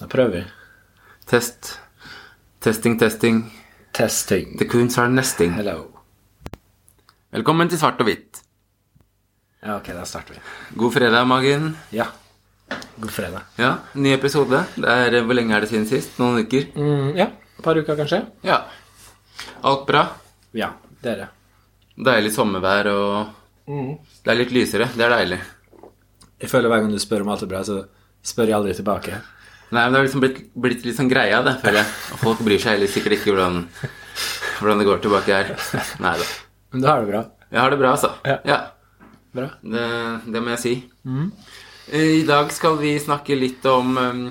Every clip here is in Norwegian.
Da prøver vi. Test. Testing, testing. Testing. The coons are nesting. Hello. Velkommen til Svart og hvitt. Ja, ok, da starter vi. God fredag, Magen. Ja. God fredag. Ja, ny episode. Det er, Hvor lenge er det siden sist? Noen uker? Mm, ja, et par uker kanskje? Ja. Alt bra? Ja, det er det. Deilig sommervær og Det er litt lysere. Det er deilig. Jeg føler hver gang du spør om alt er bra, så spør jeg aldri tilbake. Nei, men Det har liksom blitt, blitt litt sånn greia, det, føler jeg. Og folk bryr seg heller sikkert ikke hvordan, hvordan det går tilbake her. Nei da. Men du har det bra. Jeg har det bra, altså. Ja. Bra. Det, det må jeg si. I dag skal vi snakke litt om um,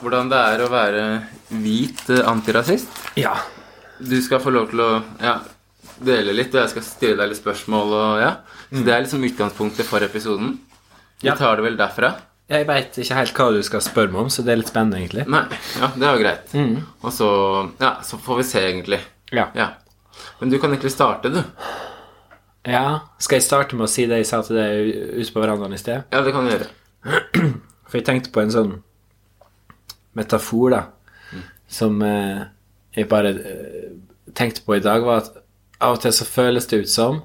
hvordan det er å være hvit eh, antirasist. Ja. Du skal få lov til å ja, dele litt, og jeg skal stille deg litt spørsmål. Og, ja. Så Det er liksom utgangspunktet for episoden. Vi Ja. tar det vel derfra. Jeg veit ikke helt hva du skal spørre meg om, så det er litt spennende, egentlig. Nei, ja, det er jo greit. Og så, ja, så får vi se, egentlig. Ja. Ja. Men du kan egentlig starte, du. ja. Skal jeg starte med å si det jeg sa til deg ute på verandaen i sted? Ja, det kan du gjøre. For jeg tenkte på en sånn metafor, da, som eh, jeg bare eh, tenkte på i dag, var at av og til så føles det ut som,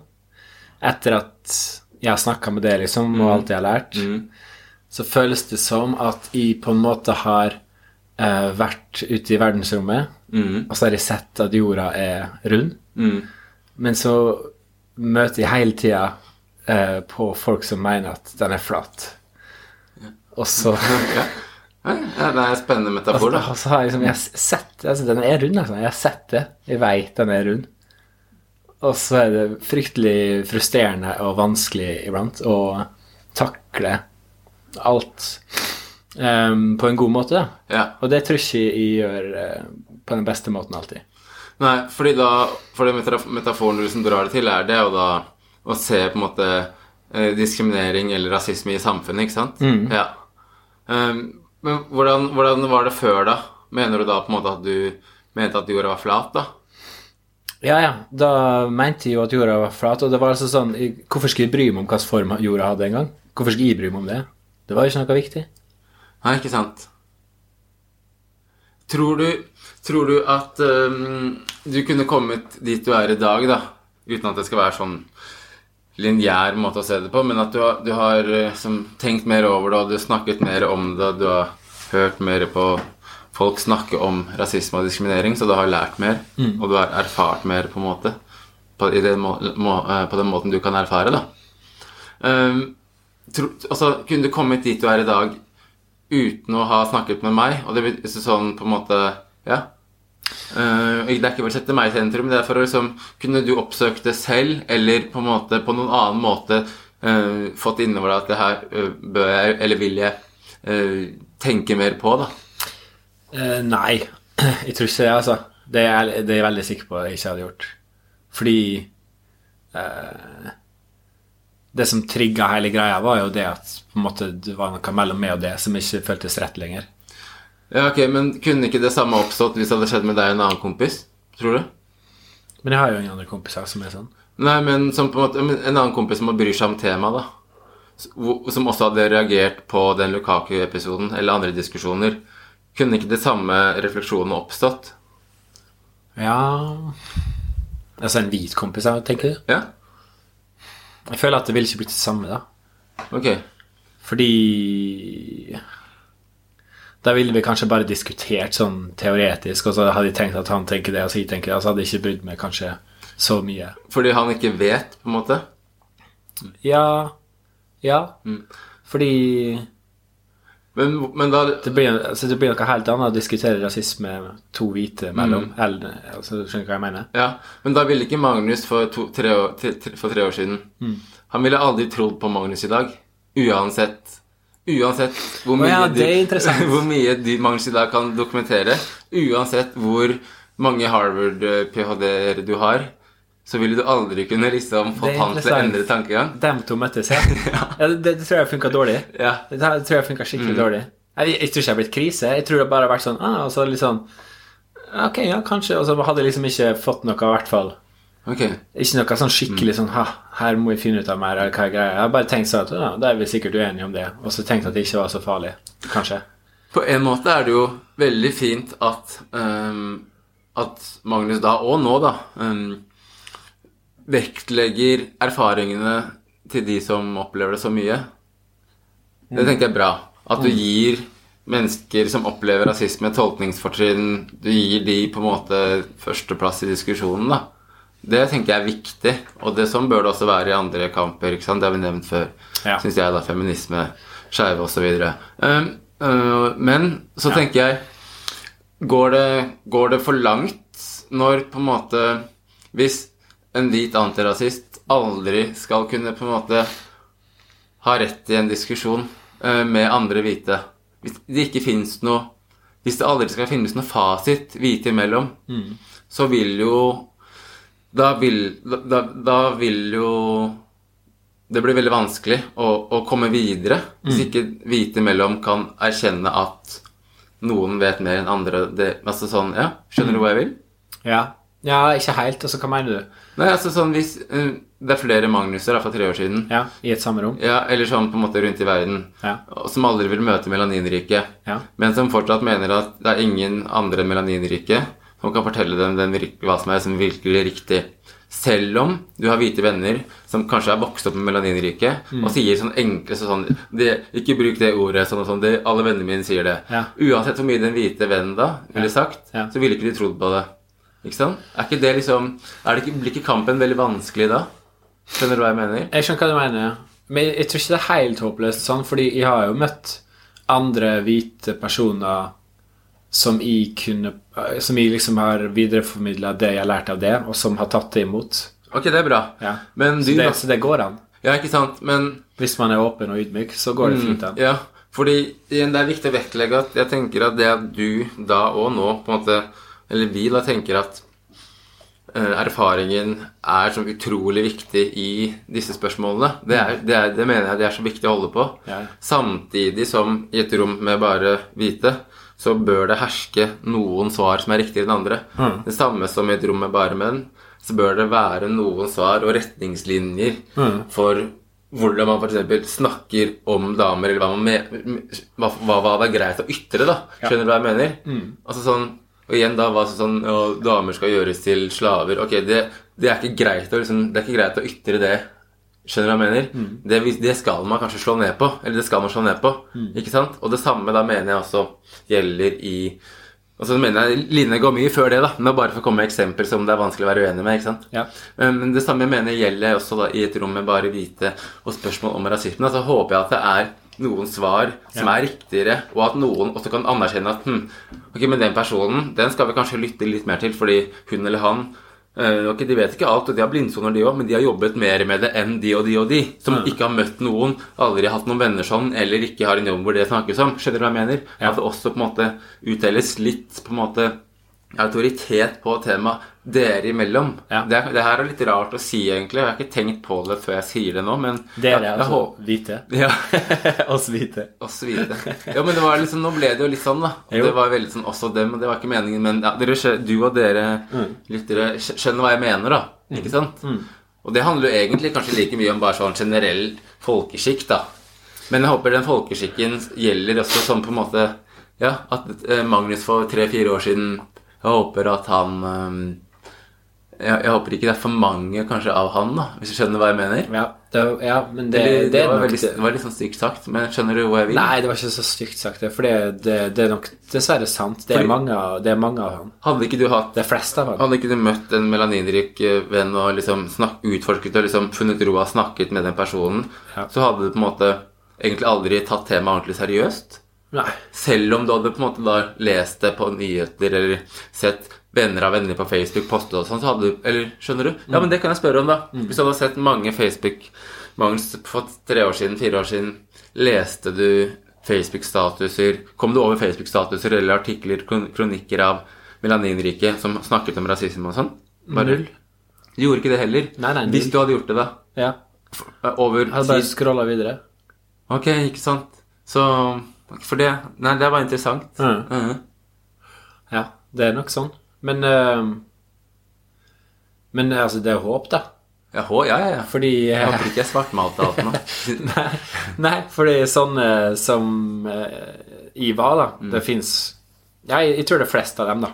etter at jeg har snakka med deg, liksom, og alt jeg har lært, så føles det som at jeg på en måte har eh, vært ute i verdensrommet, og så har jeg sett at jorda er rund, men så møter jeg hele tida eh, på folk som mener at den er flat. Og så Ja. Ja, det er en spennende metafor, da. Og så har jeg liksom, jeg sett altså, Den er rund, altså. Jeg har sett det. Jeg veit den er rund. Og så er det fryktelig frustrerende og vanskelig iblant å takle alt um, på en god måte. da. Ja. Og det tror ikke jeg gjør uh, på den beste måten alltid. Nei, fordi da For den metaforen du liksom drar det til, er det jo da å se på en måte eh, diskriminering eller rasisme i samfunnet, ikke sant? Ja. Um, men hvordan, hvordan var det før, da? Mener du da på en måte at du mente at jorda var flat, da? Ja, ja. Da mente jeg jo at jorda var flat. Og det var altså sånn Hvorfor skulle jeg bry meg om hvilken form jorda hadde en gang? Hvorfor skulle jeg bry meg om det? Det var jo ikke noe viktig. Nei, ikke sant? Tror du, tror du at um, du kunne kommet dit du er i dag, da, uten at det skal være sånn lineær måte å se det på, men at du har, du har eh, som, tenkt mer over det, og du har snakket mer om det, og du har hørt mer på folk snakke om rasisme og diskriminering, så du har lært mer, og du har erfart mer, på en måte, på, den, må, må, eh, på den måten du kan erfare, da. Um, tro, altså, kunne du kommet dit du er i dag uten å ha snakket med meg, og det blir sånn på en måte Ja. Uh, det er ikke for å sette meg i sentrum, det er for å liksom Kunne du oppsøkt det selv, eller på en måte på noen annen måte uh, fått innover deg at det her uh, bør jeg, eller vil jeg, tenke mer på, da? Nei, jeg tror ikke det, altså. Det er, det er jeg veldig sikker på at jeg ikke hadde gjort. Fordi Det som trigga hele greia, var jo det at på en måte, det var noe mellom meg og det som ikke føltes rett lenger. Ja, ok, Men kunne ikke det samme oppstått hvis det hadde skjedd med deg og en annen kompis? Tror du? Men jeg har jo ingen andre kompiser som er sånn. Nei, men som på en måte En annen kompis som bryr seg om temaet, da. Som også hadde reagert på den Lukaku-episoden eller andre diskusjoner. Kunne ikke det samme refleksjonen oppstått? Ja Altså en hvit kompis, tenker du? Ja? Jeg føler at det ville ikke blitt det samme, da. Ok. Fordi Da ville vi kanskje bare diskutert sånn teoretisk, og så hadde jeg tenkt at han tenker det, og så jeg tenker det, og så hadde jeg ikke brydd meg kanskje så mye. Fordi han ikke vet, på en måte? Ja Ja. Fordi Men, men der, det blir, altså det blir noe helt annet å diskutere rasisme to hvite mellom. Eller, altså, skjønner du hva jeg mener? Ja, men da ville ikke Magnus for, to, tre, år, tre, tre, for tre år siden Han ville aldri trodd på Magnus i dag. Uansett Uansett hvor mye, ja, du, hvor mye de Magnus i dag kan dokumentere, uansett hvor mange Harvard-ph.d.-er du har, så ville du aldri kunne liksom fått han til å endre tankegang. Dem to møttes, ja. ja det, det tror jeg funka dårlig. Ja. Det det, tror jeg funka skikkelig dårlig. Jeg, jeg tror ikke det har blitt krise. Jeg tror det bare har vært sånn ah, og så litt sånn Ok, ja, kanskje. Og så hadde jeg liksom ikke fått noe, i hvert fall. Ok. Ikke noe sånn skikkelig sånn ha, her må vi finne ut av mer, eller hva er greia. Jeg har bare tenkt sånn at ja, da er vi sikkert uenige om det. Og så tenkte jeg at det ikke var så farlig. Kanskje. På en måte er det jo veldig fint at, um, at Magnus da, og nå da, ehm, vektlegger erfaringene til de som opplever det så mye. Det tenker jeg er bra. At du gir mennesker som opplever rasisme, tolkningsfortrinn Du gir de på en måte førsteplass i diskusjonen, da. Det tenker jeg er viktig, og det sånn bør det også være i andre kamper. ikke sant? Det har vi nevnt før, Ja. syns jeg, da. Feminisme, skeive osv. Um, uh, men så Ja. tenker jeg går det, går det for langt når på en måte Hvis en hvit antirasist aldri skal kunne på en måte ha rett i en diskusjon eh, med andre hvite Hvis det ikke finnes noe Hvis det aldri skal finnes noe fasit hvite imellom, så vil jo da vil, da, da vil jo det blir veldig vanskelig å, å komme videre hvis ikke hvite imellom kan erkjenne at noen vet mer enn andre. Det, altså sånn, ja, Skjønner du hva jeg vil? Ja. Ja, ikke helt. Altså, hva mener du? Nei, altså sånn hvis uh, Det er flere Magnuser da, fra tre år siden. Ja, I et samme rom? Ja, eller sånn på en måte rundt i verden. Ja. Som aldri vil møte melaninrike. Ja. Men som fortsatt mener at det er ingen andre enn melaninrike som kan fortelle dem den hva som er som virkelig riktig. Selv om du har hvite venner som kanskje er vokst opp med melaninrike, Mm. og sier sånn enkle sånn det, Ikke bruk det ordet sånn og sånn. Det, alle vennene mine sier det. Ja. Uansett hvor mye den hvite vennen da ville sagt, Ja. så ville ikke de trodd på det. Ikke sant? Er ikke det liksom er det ikke, Blir ikke kampen veldig vanskelig da? Skjønner du hva jeg mener? Jeg skjønner hva du mener. Men jeg tror ikke det er helt håpløst sånn, fordi jeg har jo møtt andre hvite personer som jeg kunne Som jeg liksom har videreformidla det jeg har lært av det, og som har tatt det imot. Ok, det er bra. Ja. Men Så du, det, så det går an. Ja, ikke sant? Men Hvis man er åpen og ydmyk, så går det fint an. Ja, fordi det er viktig å vektlegge at jeg tenker at det at du da og nå på en måte Eller vi da tenker at eh, erfaringen er så utrolig viktig i disse spørsmålene. Det, er, det, er, det mener jeg det er så viktig å holde på. Ja. Samtidig som i et rom med bare hvite, så bør det herske noen svar som er riktigere enn andre. Mm. Det samme som i et rom med bare menn, så bør det være noen svar og retningslinjer Mm. for hvordan man f.eks. snakker om damer, eller hva, man hva, hva det er greit å ytre, da. Skjønner du hva jeg mener? Mm. Altså sånn, Og igjen da var det sånn ja, Damer skal gjøres til slaver. Ok, det, det er ikke greit å liksom, Det er ikke greit å ytre det. Skjønner du hva jeg mener? Mm. Det, det skal man kanskje slå ned på. Eller det skal man slå ned på. Mm. Ikke sant? Og det samme da mener jeg også gjelder i Og så mener jeg Line går mye før det, da. Men bare for å komme med eksempler som det er vanskelig å være uenig med. ikke sant? Ja. Men det samme jeg mener gjelder også da i et rom med bare hvite og spørsmål om rasisme. Altså håper jeg at det er noen svar som er riktigere, og at noen også kan anerkjenne at hm, ok, men den personen den skal vi kanskje lytte litt mer til, fordi hun eller han øh, ok, De vet ikke alt, og de har blindsoner, de òg, men de har jobbet mer med det enn de og de og de. Som Ja. ikke har møtt noen, aldri hatt noen venner sånn, eller ikke har en jobb hvor det snakkes om. Skjønner du hva jeg mener? Ja. At det også på en måte utdeles litt på en måte autoritet på temaet dere imellom. Ja. Det, det her er litt rart å si, egentlig. Jeg har ikke tenkt på det før jeg sier det nå, men Dere, er det, jeg, jeg altså. håper Hvite. ja, Oss hvite. Oss hvite. Ja, men det var liksom, nå ble det jo litt sånn, da. Det var veldig sånn også dem, og det var ikke meningen, men ja, dere, du og dere Mm. lyttere skjønner hva jeg mener, da. Ikke sant? Og det handler jo egentlig kanskje like mye om bare sånn generell folkeskikk, da. Men jeg håper den folkeskikken gjelder også sånn på en måte Ja, at eh, Magnus for tre-fire år siden Jeg håper at han eh, jeg, jeg håper ikke det er for mange kanskje av han, da, hvis du skjønner hva jeg mener. Ja, det, ja men det, det, det, var veldig, var litt sånn stygt sagt, men skjønner du hvor jeg vil? Nei, det var ikke så stygt sagt. For det, det, det er nok dessverre sant. Det er, Fordi- mange, er mange av han. Hadde ikke du hatt Det er flest av han. Hadde ikke du møtt en melaninrik eh, venn og liksom snak, utforsket og liksom funnet ro og snakket med den personen, Ja. så hadde du på en måte egentlig aldri tatt temaet ordentlig seriøst. Nei. Selv om du hadde på en måte da lest det på nyheter eller sett venner av venner på Facebook poste og sånn, så hadde du Eller skjønner du? Ja, men det kan jeg spørre om, da. Hvis du hadde sett mange Facebook Magnus for tre år siden, fire år siden, leste du Facebook-statuser Kom du over Facebook-statuser eller artikler, kronikker av melaninrike som snakket om rasisme og sånn? Bare Null. Du gjorde ikke det heller? Nei, nei, Hvis du hadde gjort det, da? Ja. Over Jeg hadde bare scrolla videre. Ok, ikke sant. Så For det Nei, det var interessant. Mm. Mm. Ja, det er nok sånn. Men uh, Men eh, altså, det er håp, da. Ja, hå, ja, ja. Fordi Jeg har håper ikke jeg svartmalte alt nå. nei, nei, fordi sånne som uh, i hva, da. Det fins ja, jeg, jeg tror det er flest av dem, da.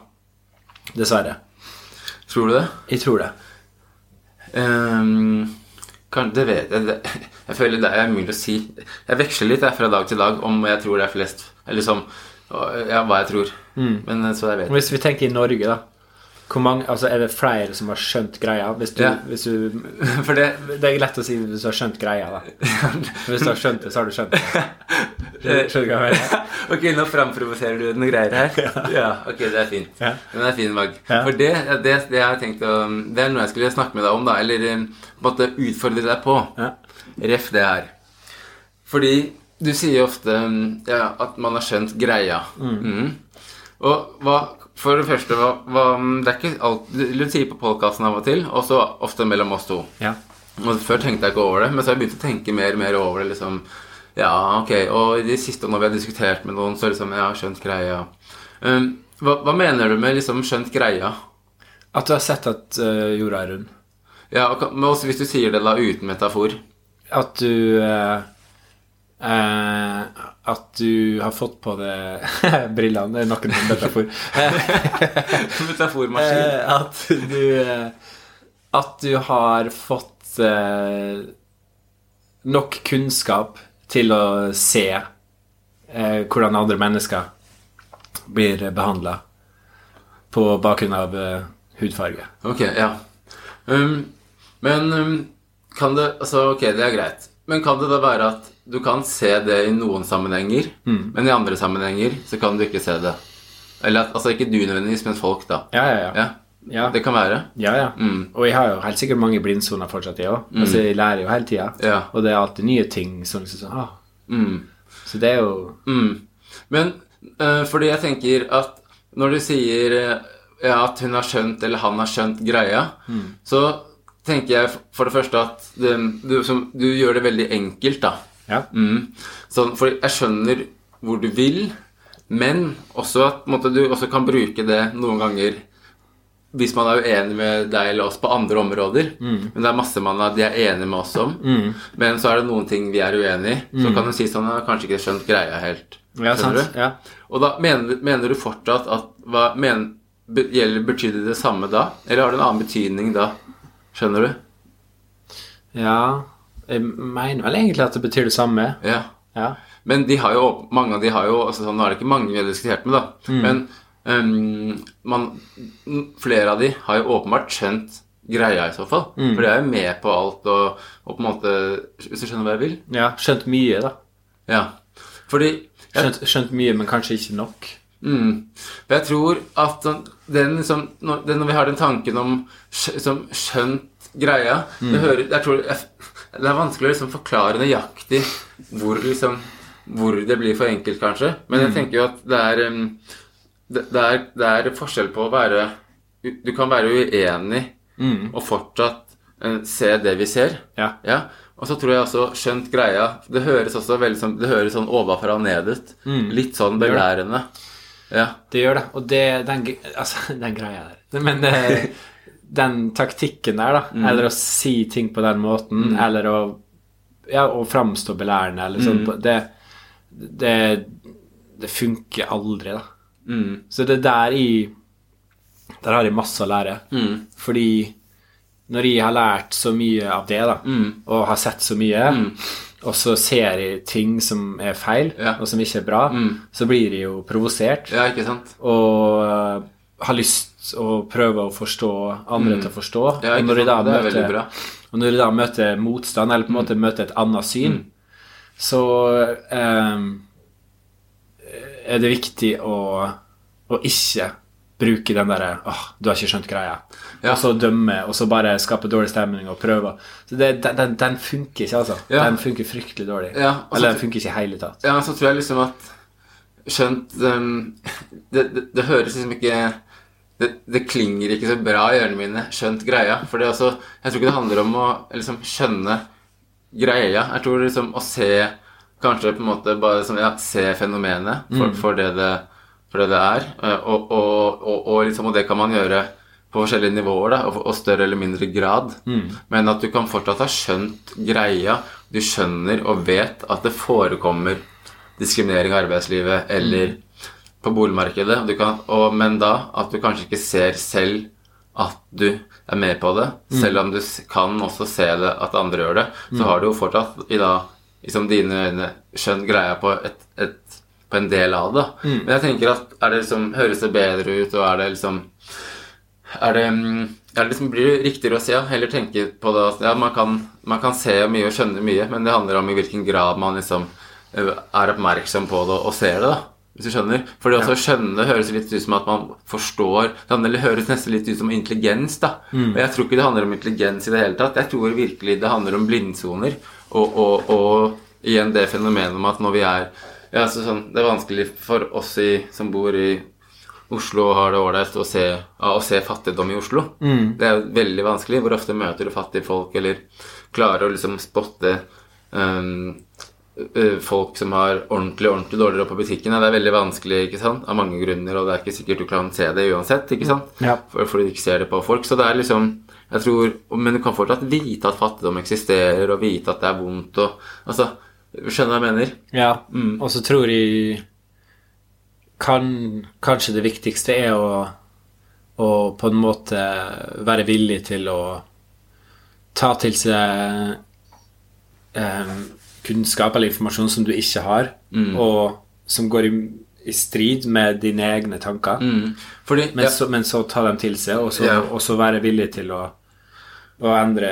Dessverre. Tror du det? Jeg tror det. Kan, det vet jeg det, Jeg føler det er mulig å si. Jeg veksler litt jeg, fra dag til dag om jeg tror det er flest. Eller som Ja, hva jeg tror. Men eh, så jeg vet. Hvis vi tenker i Norge, da. Mange, altså Er det flere som har skjønt greia? Hvis du, Ja. hvis du For det Det er lett å si hvis du har skjønt greia, da. Hvis du har skjønt det, så har du skjønt det. Skjønner du hva jeg mener? Ok, nå framprovoserer du noen greier her. Ja, ok, det er fint. Ja. Den er fin, Mag. For det, det, det jeg har tenkt å Det er noe jeg skulle snakke med deg om, da. Eller eh, på en måte utfordre deg på. Ja. Ref det her. Fordi du sier ofte mm, ja, at man har skjønt greia. Mhm. Og hva For det første, hva, hva Det er ikke alt Du sier på podkasten av og til, og så ofte mellom oss to. Ja. Og Før tenkte jeg ikke over det, men så har jeg begynt å tenke mer og mer over det. liksom Ja, ok, og i det siste når vi har diskutert med noen, så liksom Ja, skjønt greia. Um, hva, hva mener du med liksom skjønt greia? At du har sett at uh, jorda er rund. Ja, og Men også hvis du sier det da uten metafor. At du uh, øh, At du har fått på deg brillene Det er nok en metafor. Metaformaskin. Eh, at du eh, At du har fått eh, nok kunnskap til å se hvordan andre mennesker blir behandla på bakgrunn av hudfarge. Ok, ja. Um, men um, kan det Altså, ok, det er greit. Men kan det da være at du kan se det i noen sammenhenger, men i andre sammenhenger så kan du ikke se det? Eller at, altså ikke du nødvendigvis, men folk, da. Ja, ja, ja. Ja, ja. Det kan være. ja, ja. Mm. Og jeg har jo helt sikkert mange blindsoner fortsatt, jeg òg. Altså, jeg lærer jo hele tida. Ja. Og det er alltid nye ting som liksom sånn ah. Mm. Så det er jo Mm. Men eh, fordi jeg tenker at når du sier eh, ja, at hun har skjønt, eller han har skjønt greia, så tenker jeg for det første at det, du, som, du gjør det veldig enkelt, da. Ja. Mm. Sånn, for jeg skjønner hvor du vil, men også at på måte, du også kan bruke det noen ganger hvis man er uenig med deg eller oss på andre områder. Men det er masse man er, de er enige med oss om. Men så er det noen ting vi er uenig i. Så kan du si sånn Jeg har kanskje ikke skjønt greia helt. Ja, sant. Ja. Og da mener, mener du fortsatt at hva, men, Betyr det det samme da? Eller har det en annen betydning da? Skjønner du? ja. Jeg mener vel egentlig at det betyr det samme. Ja. Ja. Men de har jo, mange av de har jo altså Nå er det ikke mange vi har diskutert med, da. Men Um, man, flere av de har jo åpenbart skjønt greia i så fall. For de er jo med på alt og, og på en måte Hvis du skjønner hva jeg vil? ja. Skjønt mye, da. Ja. Fordi jeg, Skjønt, skjønt mye, men kanskje ikke nok. Mm, jeg tror at sånn- den, liksom, den, når vi har den tanken om som skjønt greia det, hører, jeg tror, jeg, det er vanskelig å liksom forklare nøyaktig hvor, liksom, hvor det blir for enkelt, kanskje. Men jeg tenker jo at det er, um, det, det er, det er forskjell på å være Du kan være uenig og fortsatt eh, se det vi ser. Ja. Ja, og så tror jeg også skjønt greia Det høres også veldig sånn Det høres sånn ovenfra og ned ut. Litt sånn belærende. Ja. Det gjør det. Og det, den, altså, den greia der. Men eh, den taktikken der, da, eller å si ting på den måten, eller å ja, å framstå belærende, eller sånn, det, det, det funker aldri, da. Mm. Så det der i Der har jeg masse å lære. Mm. Fordi når jeg har lært så mye av det, da, Mm. og har sett så mye, og så ser jeg ting som er feil, Ja. og som ikke er bra, så blir jeg jo provosert ja, ikke sant? og uh, har lyst å prøve å forstå andre til å forstå. Mm. Ja, og når sant? er møter. Mm. og når jeg da møter motstand, eller på en måte møter et annet syn, så ehm, er det viktig å, å ikke bruke den derre åh, du har ikke skjønt greia. Ja. Og så dømme, og så bare skape dårlig stemning og prøve. Så det, den, den, funker ikke, altså. Ja. Den funker fryktelig dårlig. Ja, Eller den funker ikke i hele tatt. Ja, så tror jeg liksom at Skjønt um, det, det, det høres liksom ikke det, det klinger ikke så bra i ørene mine, skjønt greia. For det er også, jeg tror ikke det handler om å liksom skjønne greia. Jeg tror liksom å se Kanskje på en måte bare som, ja, se fenomenet for, for, det det, for det det er. eh, Og, og, og, liksom, og det kan man gjøre på forskjellige nivåer, da, og, større eller mindre grad. Men at du kan fortsatt ha skjønt greia. Du skjønner og vet at det forekommer diskriminering i arbeidslivet eller på boligmarkedet. Du kan, og, men da at du kanskje ikke ser selv at du er med på det, selv om du kan også se det at andre gjør det, så har du jo fortsatt i da, liksom dine øyne skjønt greia på, et, et, på en del av det. Men jeg tenker at er det liksom, høres det bedre ut, og er det liksom er det, mm, er det liksom, blir det riktigere å se, ja? Heller tenke på det at ja, man, kan, man kan se mye og skjønne mye, men det handler om i hvilken grad man liksom er oppmerksom på det og ser det, da. Hvis du skjønner? For det også å skjønne høres litt ut som at man forstår Det handler- høres nesten litt ut som intelligens, da. Og jeg tror ikke det handler om intelligens i det hele tatt. Jeg tror virkelig det handler om blindsoner. Og, og, og igjen det fenomenet om at når vi er ja, altså sånn, Det er vanskelig for oss i, som bor i Oslo og har det ålreit å, se, å se fattigdom i Oslo. Det er veldig vanskelig. Hvor ofte møter du fattige folk, eller klarer å liksom spotte um, folk som har ordentlig ordentlig dårlig råd på butikken. Det er veldig vanskelig ikke sant? av mange grunner, og det er ikke sikkert du kan se det uansett. ikke sant? Ja. For, for, du ikke ser det på folk. Så det er liksom jeg tror, Men du kan fortsatt vite at fattigdom eksisterer, og vite at det er vondt. og altså, Skjønner hva jeg mener? Ja, og så tror jeg kan, Kanskje det viktigste er å, å på en måte være villig til å ta til seg eh, kunnskap eller informasjon som du ikke har, og som går i, i strid med dine egne tanker. Mm. Fordi Men, ja, så, men så ta dem til seg, og så, Ja. og så være villig til å, å endre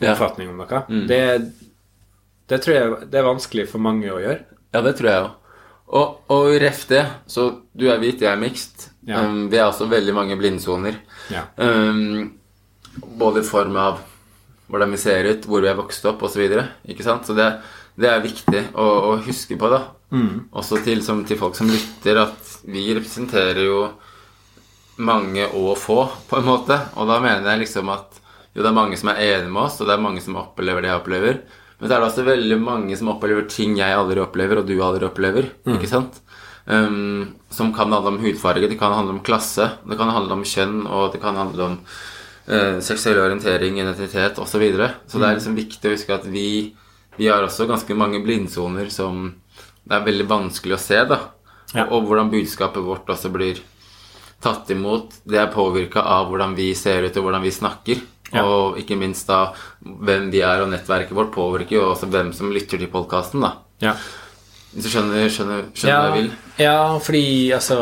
oppfatning om noe. Det, det tror jeg det er vanskelig for mange å gjøre. Ja, det tror jeg òg. Og, og ref det, så du er hvit, jeg er mixed. Ja. Um, vi er også veldig mange blindsoner. Ja. Um, både i form av hvordan vi ser ut, hvor vi er vokst opp osv. Så, sant? Så det, det er viktig å, å huske på, da. Også til, som, til folk som lytter, at vi representerer jo mange og få, på en måte. Og da mener jeg liksom at jo, det er mange som er enige med oss, og det er mange som opplever det jeg opplever. Men så er det også veldig mange som opplever ting jeg aldri opplever, og du aldri opplever. Ikke sant? Um, som kan handle om hudfarge, det kan handle om klasse, det kan handle om kjønn, og det kan handle om uh, seksuell orientering, identitet osv. Så, videre. så det er liksom viktig å huske at vi, vi har også ganske mange blindsoner som det er veldig vanskelig å se, da. Ja. Og, og hvordan budskapet vårt også blir tatt imot. Det er påvirka av hvordan vi ser ut og hvordan vi snakker. Ja. Og ikke minst da hvem vi er og nettverket vårt påvirker jo også hvem som lytter til podkasten. Ja. Hvis du skjønner, skjønner, skjønner ja, hva jeg vil? Ja, fordi altså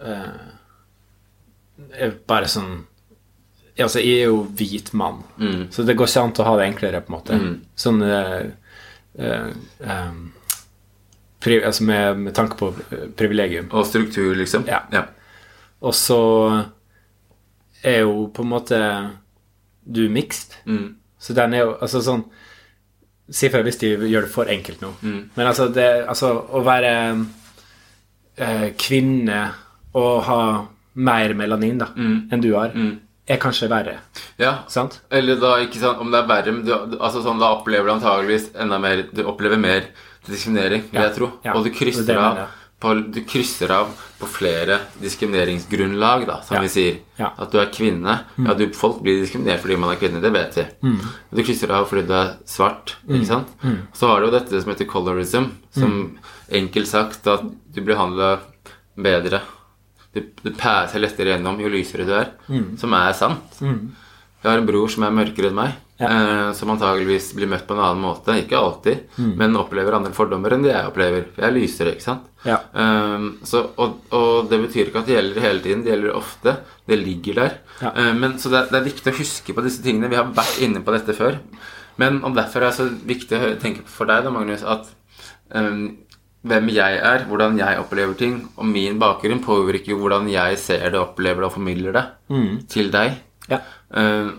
eh, Bare sånn Altså, jeg er jo hvit mann, Mm. så det går ikke an å ha det enklere, på en måte. Sånn eh, eh, em, pri, Altså med, med tanke på eh, privilegium. Og struktur, liksom? Ja. ja. Og så er jo på en måte du mixed. Mm. Så den er jo altså sånn Si for hvis de gjør det for enkelt nå. Mm. Men altså, det, altså å være eh, kvinne og ha mer melanin da, enn du har, er kanskje verre. ja. Sant? Eller da, ikke sant, om det er verre men du, altså sånn, Da opplever du antageligvis enda mer Du opplever mer diskriminering, vil Ja, jeg tro. ja, Og du er krysser, av. på, du krysser av på flere diskrimineringsgrunnlag, da, som Ja. vi sier. Ja. At du er kvinne. Ja, du, folk blir diskriminert fordi man er kvinne, det vet vi. Du krysser av fordi du er svart, ikke sant. Så har du jo dette som heter colorism, som enkelt sagt at du blir handla bedre. Du, du passer lettere gjennom jo lysere du er, som er sant. Jeg har en bror som er mørkere enn meg, eh, som antageligvis blir møtt på en annen måte. Ikke alltid, men opplever andre fordommer enn det jeg opplever. For jeg er lysere, ikke sant. Ja. Um, så, og, og det betyr ikke at det gjelder hele tiden. Det gjelder ofte. Det ligger der. Ja. Um, men, så det, det er viktig å huske på disse tingene. Vi har vært inne på dette før. Men om derfor er det så viktig å tenke tenke for deg, da, Magnus, at um, hvem jeg er, hvordan jeg opplever ting, og min bakgrunn påvirker jo hvordan jeg ser det, opplever det og formidler det til deg. Ja. Eh,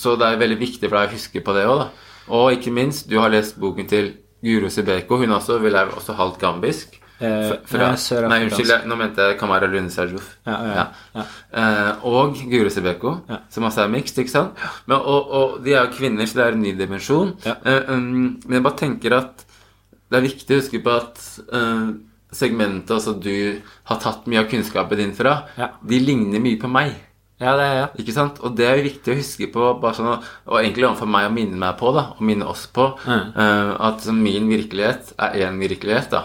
Så det er veldig viktig for deg å huske på det òg, da. Og ikke minst, du har lest boken til Guro Sibeko. Hun også, vel er også halvt gambisk. Eh, Fra- nei, nei, unnskyld, nå mente jeg Kamara Lune Serjouf. Ja, ja, ja. Eh, og Guro Sibeko, som også er mixed, ikke sant? Men, og, og de er jo kvinner, så det er en ny dimensjon. Eh, um, men jeg bare tenker at det er viktig å huske på at eh, segmentet altså du har tatt mye av kunnskapen din fra, de ligner mye på meg. Ja, det er ja. Ikke sant? Og det er jo viktig å huske på, bare sånn, og egentlig overfor meg å minne meg på, da, og minne oss på, Mm. uh, at min virkelighet er én virkelighet, da.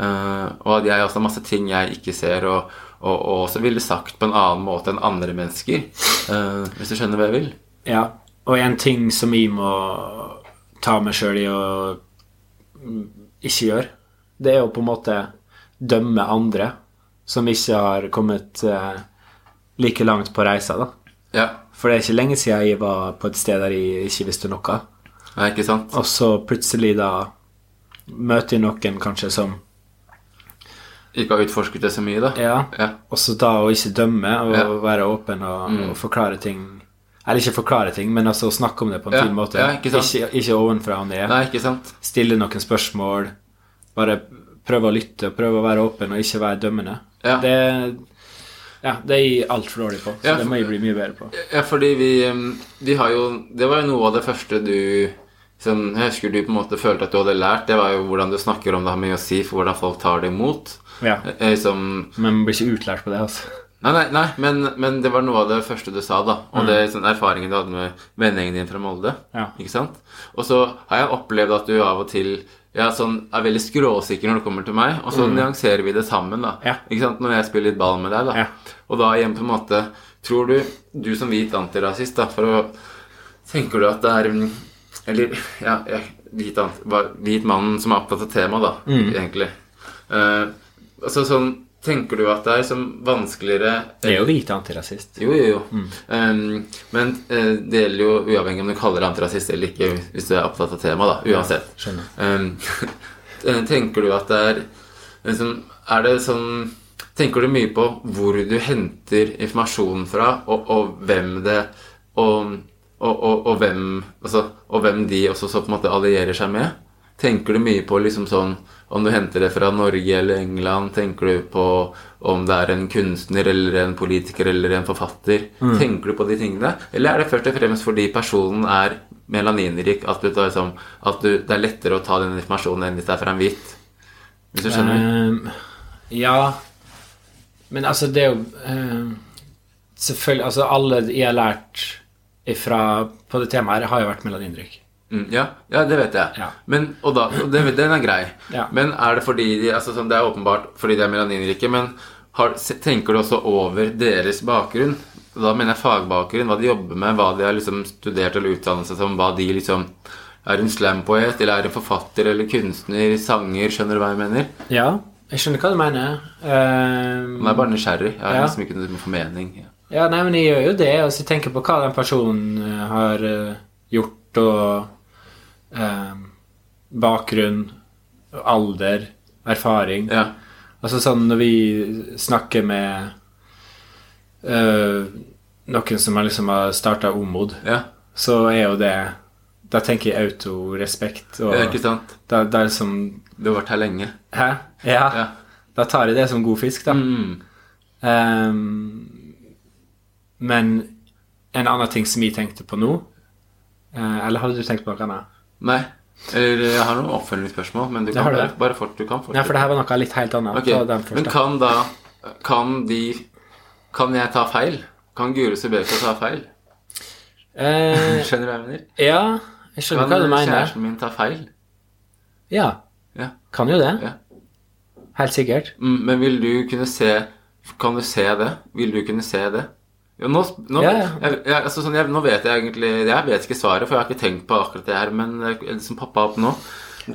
Uh, og at jeg også har masse ting jeg ikke ser, og, og, og også ville sagt på en annen måte enn andre mennesker. Uh, hvis du skjønner hva jeg vil? Ja. Og en ting som jeg må ta meg sjøl i å ikke gjøre, det er å på en måte dømme andre som ikke har kommet eh, like langt på reisa, da. Ja. For det er ikke lenge siden jeg var på et sted der jeg ikke visste noe. Nei, ikke sant? Og så plutselig da møter jeg noen kanskje som Ikke har utforsket det så mye, da? Ja. Ja. Og så da å ikke dømme og Ja. være åpen og, og forklare ting Eller ikke forklare ting, men altså snakke om det på en Ja, fin måte. ja, ikke sant. ikke, ikke ovenfra og ned. Nei, ikke sant? Stille noen spørsmål. Bare prøve å lytte og prøve å være åpen og ikke være dømmende. Ja. Det, ja, det er jeg altfor dårlig på, så Ja, det må jeg bli mye bedre på. Ja, fordi vi, vi har jo Det var jo noe av det første du som Jeg husker du på en måte følte at du hadde lært. Det var jo hvordan du snakker om det har mye å si for hvordan folk tar det imot. Ja. Eh, Som Men man blir ikke utlært på det, altså. Nei, nei, nei men, men det var noe av det første du sa, da. Og det er sånn erfaringen du hadde med vennegjengen din fra Molde. Ja. Ikke sant? Og så har jeg opplevd at du av og til ja, sånn, er veldig skråsikker når det kommer til meg, og så nyanserer vi det sammen. da Ja. Ikke sant? Når jeg spiller litt ball med deg. da Ja. Og da igjen på en måte Tror du, du som hvit antirasist, da, for å Tenker du at det er mm, Eller ja, ja hvit, hvit mannen som er opptatt av temaet, da, egentlig. Uh, altså sånn Tenker du at det er som vanskeligere Det er jo lite antirasist. jo, jo, jo. Um, men uh, det gjelder jo uavhengig om du kaller det antirasist eller ikke, hvis du er opptatt av temaet, da. Uansett. skjønner. Um, tenker du at det er liksom, Er det sånn Tenker du mye på hvor du henter informasjonen fra, og, og hvem det og, og, og hvem altså, Og hvem de også så på en måte allierer seg med? Tenker du mye på liksom sånn om du henter det fra Norge eller England? Tenker du på om det er en kunstner eller en politiker eller en forfatter? Tenker du på de tingene? Eller er det først og fremst fordi personen er melaninrik at, du tar, liksom, at du, det er lettere å ta den informasjonen enn hvis det er fra en hvit? Hvis du skjønner? Ehm, ja Men altså, det er jo ehm, Selvfølgelig Altså, alle jeg har lært ifra på det temaet her, har jo vært melaninrykk. Mm, ja, ja, det vet jeg. Ja. Men, og da, og det, den er grei. Ja. Men er det fordi de, altså, sånn, Det er åpenbart fordi de er melaninrike, men har, tenker du også over deres bakgrunn? Da mener jeg fagbakgrunn, hva de jobber med, hva de har liksom studert eller utdannet seg som, hva de liksom Er en slampoet, eller er en forfatter eller kunstner, sanger, skjønner du hva jeg mener? Ja, jeg skjønner hva du mener. Man er bare nysgjerrig. Jeg har Ja. liksom ikke noe formening. Ja. Ja, nei, men jeg gjør jo det. Altså, jeg tenker på hva den personen eh, har eh, gjort, og ehm, bakgrunn, alder, erfaring. Ja. Altså sånn når vi snakker med eh, noen som har liksom har starta Omod, ja. så er jo det Da tenker jeg autorespekt. Og Ja, ikke sant? da, da er det som Du har vært her lenge. Hæ? Ja. Ja. Da tar jeg det som god fisk, da. Mm. Um, men en annen ting som jeg tenkte på nå uh, Eller hadde du tenkt på noe annet? Nei. Eller jeg har noen oppfølgingsspørsmål, men du kan bare, bare fort, du kan fortsette. Ja, for det her var noe litt helt annet. Okay. Men kan da Kan de Kan jeg ta feil? Kan Guro Sibeka ta feil? Eh, Skjønner du hva jeg mener? ja, jeg skjønner Kan hva du mener. Kan kjæresten min ta feil? Ja, Ja. kan jo det. ja. Helt sikkert. Mm, Men vil du kunne se Kan du se det? Vil du kunne se det? Nå, nå, Ja, ja. Jeg, jeg, altså, sånn, jeg, nå vet jeg egentlig Jeg vet ikke svaret, for jeg har ikke tenkt på akkurat det her, men jeg jeg liksom pappa opp nå.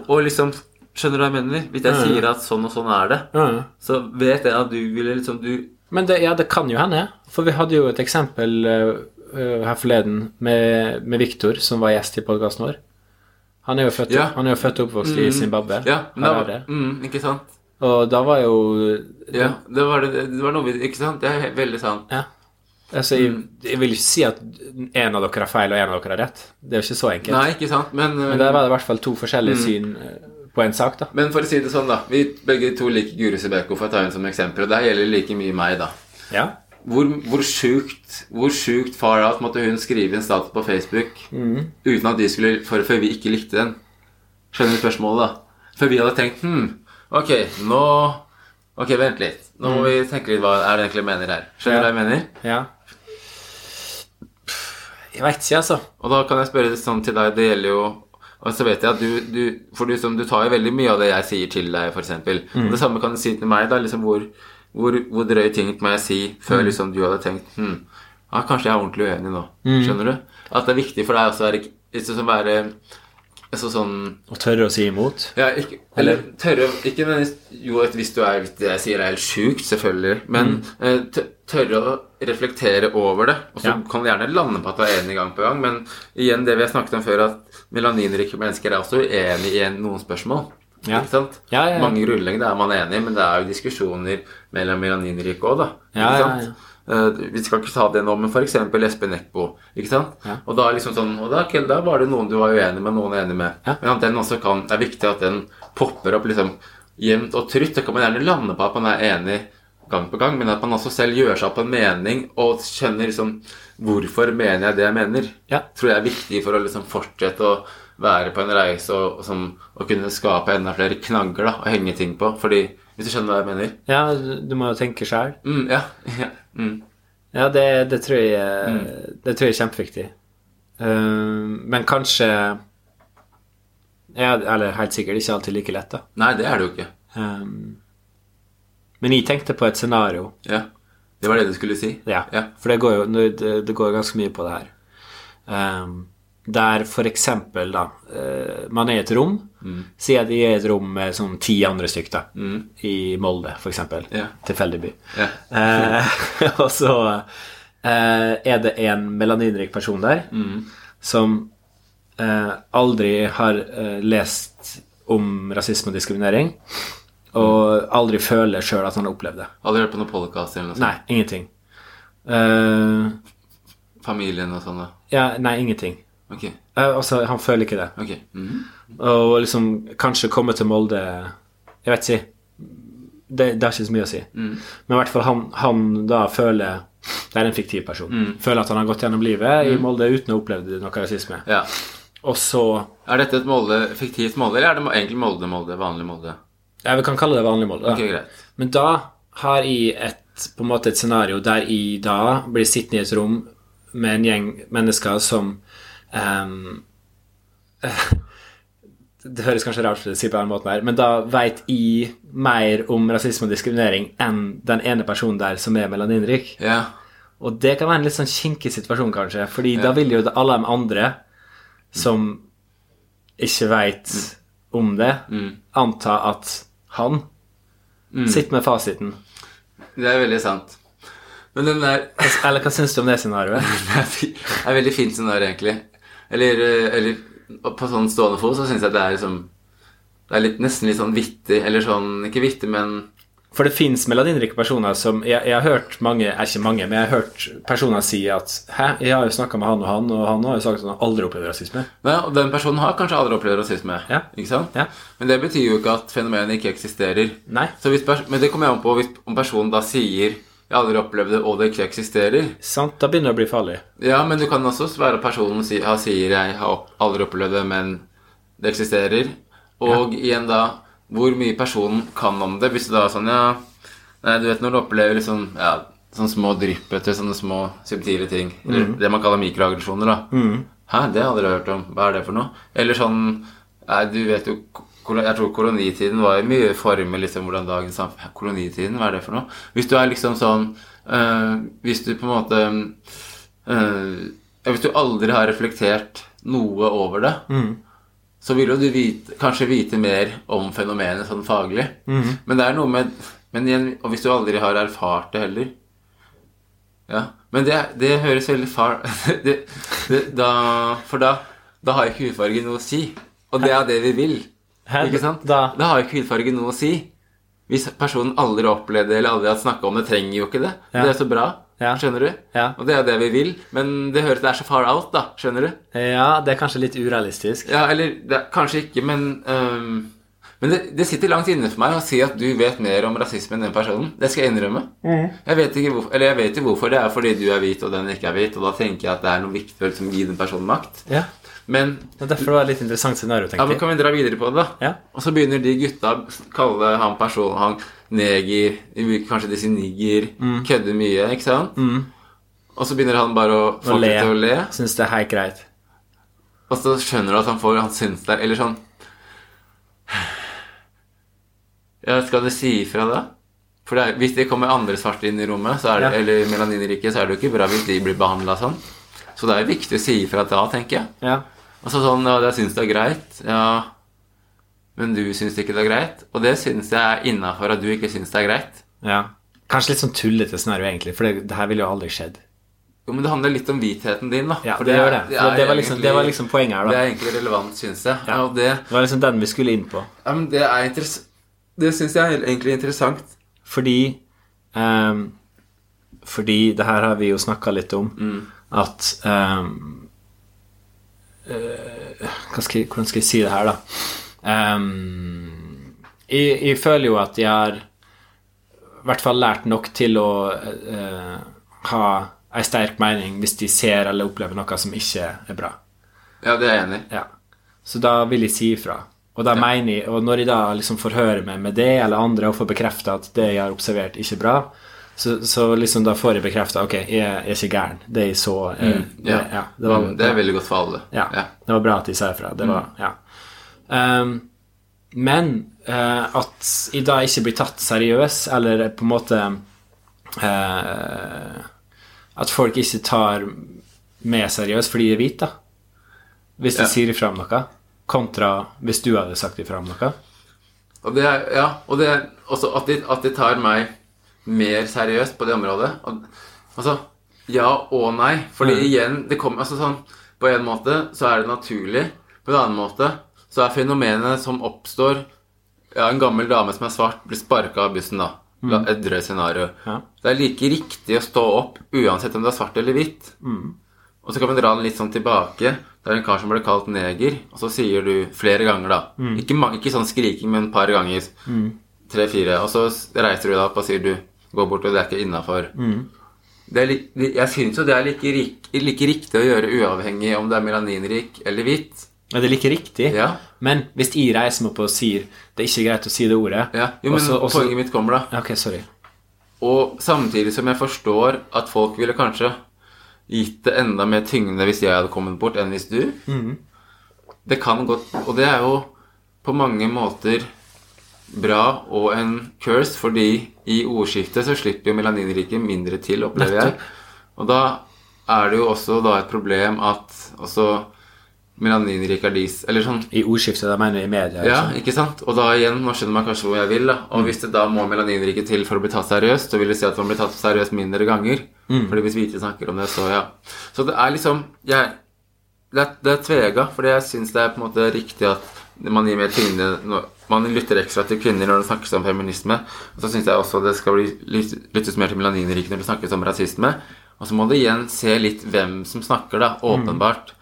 Og liksom Skjønner du hva jeg mener? Hvis jeg sier at sånn og sånn er det, så vet jeg at du ville liksom du, Men det, ja, det kan jo hende. For vi hadde jo et eksempel eh, eh, her forleden med, med Viktor, som var gjest i podkasten vår. Han er jo født, Ja. han er jo født og oppvokst i Zimbabwe. Ja, men da, det. mm, ikke sant? Og da var jo Ja, det var, det, det var noe Ikke sant? Det er veldig sant. Ja. Altså, jeg, Mm. jeg vil ikke si at en av dere har feil og en av dere har rett. Det er jo ikke så enkelt. Nei, ikke sant? Men, Men der var det i hvert fall to forskjellige Mm. syn eh, på en sak, da. men for å si det sånn, da. Vi begge to liker Guri Sebeko, for å ta henne som eksempel. Og det gjelder like mye meg, da. Ja. Hvor, hvor sjukt Hvor sjukt far out måtte hun skrive en status på Facebook uten at de skulle for, Før vi ikke likte den. Skjønner du spørsmålet, da? Før vi hadde tenkt Hm, ok, nå Ok, vent litt. Nå må vi tenke litt hva er det egentlig mener her. Skjønner du Ja. hva jeg mener? ja. Jeg veit ikke, altså. Og da kan jeg spørre det sånn til deg Det gjelder jo Og så vet jeg at du, du For du, som, du tar jo veldig mye av det jeg sier til deg, f.eks. Mm. Og det samme kan du si til meg. da, liksom Hvor, hvor, hvor drøye ting må jeg si før Mm. liksom du hadde tenkt hm, ja, Kanskje jeg er ordentlig uenig nå. Mm. Skjønner du? At det er viktig for deg også å være, liksom, være altså, sånn Å tørre å si imot. ja, ikke, eller tørre Ikke nødvendigvis Jo, hvis du er hvis det jeg sier er helt sjukt, selvfølgelig, men mm. tørre å reflektere over det. Og så Ja. kan du gjerne lande på at du er enig gang på gang, men igjen det vi har snakket om før, at melaninrike mennesker er også uenig i noen spørsmål. Ja. Ikke sant? Ja. Mange grunnleggende er man enig, men det er jo diskusjoner mellom melaninrike òg, da. Ikke ja, sant? Eh, vi skal ikke ta det nå, men f.eks. Espen Eckbo. Ja. Og da, liksom sånn, og da, okay, da var det noen du var uenig med, noen enig med. Ja. Men at den også kan, det er viktig at den popper opp liksom jevnt og trygt. Det kan man gjerne lande på at man er enig gang på gang, men at man også selv gjør seg opp en mening og kjenner liksom hvorfor mener jeg det jeg mener. Ja. Tror jeg er viktig for å liksom fortsette å være på en reise og, og, som, og kunne skape enda flere knagger da, å henge ting på. Fordi, hvis du skjønner hva jeg mener? Ja, du må jo tenke sjæl. Mm, ja, ja. Mm. Ja, det, det, tror jeg, det tror jeg er kjempeviktig. Uh, men kanskje ja, Eller helt sikkert ikke alltid like lett, da. Nei, det er det jo ikke. Um, men jeg tenkte på et scenario. Ja. Det var det du skulle si? Ja, Ja. for det går jo det, det går ganske mye på det her. Um, der for eksempel, da eh, Man er i et rom. Si at de er i et rom med sånn ti andre stykker da. I Molde, for eksempel. Tilfeldig by. Yeah. Eh, og så eh, er det en melaninrik person der som eh, aldri har eh, lest om rasisme og diskriminering, og aldri føler sjøl at han har opplevd det. Aldri hørt på noen podcast eller noe sånt? Nei, ingenting. Eh, Familien og sånn, da? ja, nei, ingenting. Ok. Eh, altså, han føler ikke det. Okay. Mm -hmm. Og liksom kanskje komme til Molde Jeg vet ikke. Det, det har ikke så mye å si. Men i hvert fall han, han da føler Det er en fiktiv person. Føler at han har gått gjennom livet i Molde uten å ha opplevd noe rasisme. Ja. Og så Er dette et Molde, fiktivt Molde, eller er det egentlig Molde-Molde? Vanlig Molde? Ja, vi kan kalle det vanlig Molde. Da. Ok, greit. Men da har jeg et, på en måte et scenario der jeg da blir sittende i et rom med en gjeng mennesker som ehm, Det høres kanskje rart ut å si på den måten her, men da veit jeg mer om rasisme og diskriminering enn den ene personen der som er melaninrik. Ja. Og det kan være en litt sånn kinkig situasjon, kanskje, fordi da vil jo alle de andre som ikke veit om det, anta at han sitter med fasiten. Det er veldig sant. Men den der Eller hva syns du om det scenarioet? Det er veldig fint scenario, egentlig. Eller, eh, eller på sånn stående fot så syns jeg det er liksom Det er litt, nesten litt sånn vittig, eller sånn Ikke vittig, men For det fins melaninrike personer som jeg, jeg har hørt mange, er ikke mange, men jeg har hørt personer si at Hæ, jeg har jo snakka med han og han, og han har jo sagt at han aldri opplevd rasisme. Nei, Og den personen har kanskje aldri opplevd rasisme. Ja. Ikke sant? Ja. Men det betyr jo ikke at fenomenet ikke eksisterer. Nei. Så hvis, men det kommer jeg an på hvis, om personen da sier 'jeg har aldri opplevd det', og det ikke eksisterer. Sant? Da begynner det å bli farlig. Ja, men du kan også være personen si, han sier 'jeg har aldri opplevd det, men det eksisterer'. Og igjen da, hvor mye personen kan om det. Hvis du da er sånn Ja, nei, du vet når du opplever liksom ja, sånne små drypp etter sånne små subtile ting. Eller det man kaller mikroaggresjoner, da. Hæ, det har jeg aldri hørt om. Hva er det for noe? Eller sånn Nei, du vet jo Jeg tror kolonitiden var mye former liksom hvordan dagens samfunn Kolonitiden, hva er det for noe? Hvis du er liksom sånn øh, Hvis du på en måte øh, Hvis du aldri har reflektert noe over det, så vil jo du vite, kanskje vite mer om fenomenet sånn faglig. Men det er noe med men igjen, Og hvis du aldri har erfart det heller Ja. Men det, det høres veldig far... Det, det, da, for da, da har ikke hudfarge noe å si. Og det er det vi vil. Hæ? Ikke sant? Da- da har ikke hudfarge noe å si. Hvis personen aldri har opplevd det eller aldri har snakka om det, trenger jo ikke det. Ja. Det er så bra. Ja. Skjønner du? Ja. Og det er det vi vil. Men det høres det er så far out, da. Skjønner du? Ja, det er kanskje litt urealistisk. Ja, eller det er, kanskje ikke, men um, Men det, det sitter langt inne for meg å si at du vet mer om rasisme enn den personen. Det skal jeg innrømme. Jeg vet ikke hvorfor, eller jeg vet jo hvorfor. Det er fordi du er hvit og den ikke er hvit, og da tenker jeg at det er noe viktig å liksom, gi den personen makt. Ja. Men Det er derfor det var litt interessant scenario, ja, men kan vi dra videre på det, da? Ja. Og så begynner de gutta å kalle han personen han neger, kanskje de sier nigger, kødder mye, ikke sant? Og så begynner han bare å få Å le. til å le. Syns det er helt greit. og så skjønner du at han får Han syns det Eller sånn Ja, skal du si ifra da? For det er, hvis det kommer andre svarte inn i rommet, så det, Ja. eller melaninrike, så er det jo ikke bra hvis de blir behandla sånn. Så det er viktig å si ifra da, tenker jeg. Ja. Og så sånn Ja, jeg syns det er greit. Ja, men du syns ikke det er greit? Og det syns jeg er innafor at du ikke syns det er greit. ja. Kanskje litt sånn tullete scenario, egentlig, for det, det her ville jo aldri skjedd. Jo, men det handler litt om hvitheten din, da. Ja, For det det. For er det, var liksom, det var liksom poenget her, da. Det er egentlig relevant, syns jeg. Ja. Og det, Det var liksom den vi skulle inn på. ja, men det er Det syns jeg er egentlig interessant. Fordi um, Fordi det her har vi jo snakka litt om, at ehm, eh, hva skal Hvordan skal jeg si det her, da? Um, jeg, jeg føler jo at jeg har i hvert fall lært nok til å uh, ha ei sterk mening hvis de ser eller opplever noe som ikke er bra. Ja, det er jeg enig i. Ja. Så da vil jeg si ifra. Og, da mener jeg, og når jeg da liksom får høre meg med det eller andre og får bekrefta at det jeg har observert, ikke er bra, så, så liksom da får jeg bekrefta ok, jeg er ikke gæren. Det jeg så eh, Ja. det, ja, det, var, Mm, det er veldig godt for alle. ja, Ja. det var bra at de sa ifra. Det var, ja. Um, men uh, at jeg da ikke blir tatt seriøs, eller på en måte uh, At folk ikke tar meg seriøst fordi de er hvite, da. Hvis Ja. sier ifra om noe, kontra hvis du hadde sagt ifra om noe. Og det er, ja, og det er også at de, at de tar meg mer seriøst på det området. Og, altså, ja og nei. Fordi Mm. igjen, det kommer altså sånn På en måte så er det naturlig. På en annen måte så er fenomenet som oppstår Ja, en gammel dame som er svart, blir sparka av bussen, da. Mm. Et drøyt scenario. Mm. Ja. Det er like riktig å stå opp uansett om det er svart eller hvitt. Mm. Og så kan vi dra den litt sånn tilbake. Det er en kar som ble kalt neger, og så sier du flere ganger, da. Mm. Ikke, ikke sånn skriking, men et par ganger. Tre-fire. Og så reiser du deg opp og sier du Gå bort, og det er ikke innafor. Mm. Jeg syns jo det er like, rik, like riktig å gjøre uavhengig om det er melaninrik eller hvitt. Ja, det er like riktig? Ja. Men hvis jeg reiser meg opp og sier det er ikke greit å si det ordet Ja, jo, men også, også... poenget mitt kommer, da. Ok, sorry. Og samtidig som jeg forstår at folk ville kanskje gitt det enda mer tyngde hvis jeg hadde kommet bort, enn hvis du. Det kan godt Og det er jo på mange måter bra og en curse, fordi i ordskiftet så slipper jo melaninrike mindre til, opplever jeg. Og da er det jo også da et problem at også er de Eller sånn I ordskiftet, da mener du i media. ja, altså. ikke sant? Og da igjen, nå skjønner man kanskje hvor jeg vil, da. Og hvis det da må melaninrike til for å bli tatt seriøst, så vil det si at man blir tatt seriøst mindre ganger. Fordi hvis vi ikke snakker om det, så ja. Så det er liksom jeg, det, er, det er tvega, fordi jeg syns det er på en måte riktig at man gir mer tyngde Man lytter ekstra til kvinner når det snakkes om feminisme. Og så syns jeg også det skal bli lyttes mer til melaninrike når det snakkes om rasisme. Og så må du igjen se litt hvem som snakker, da. Åpenbart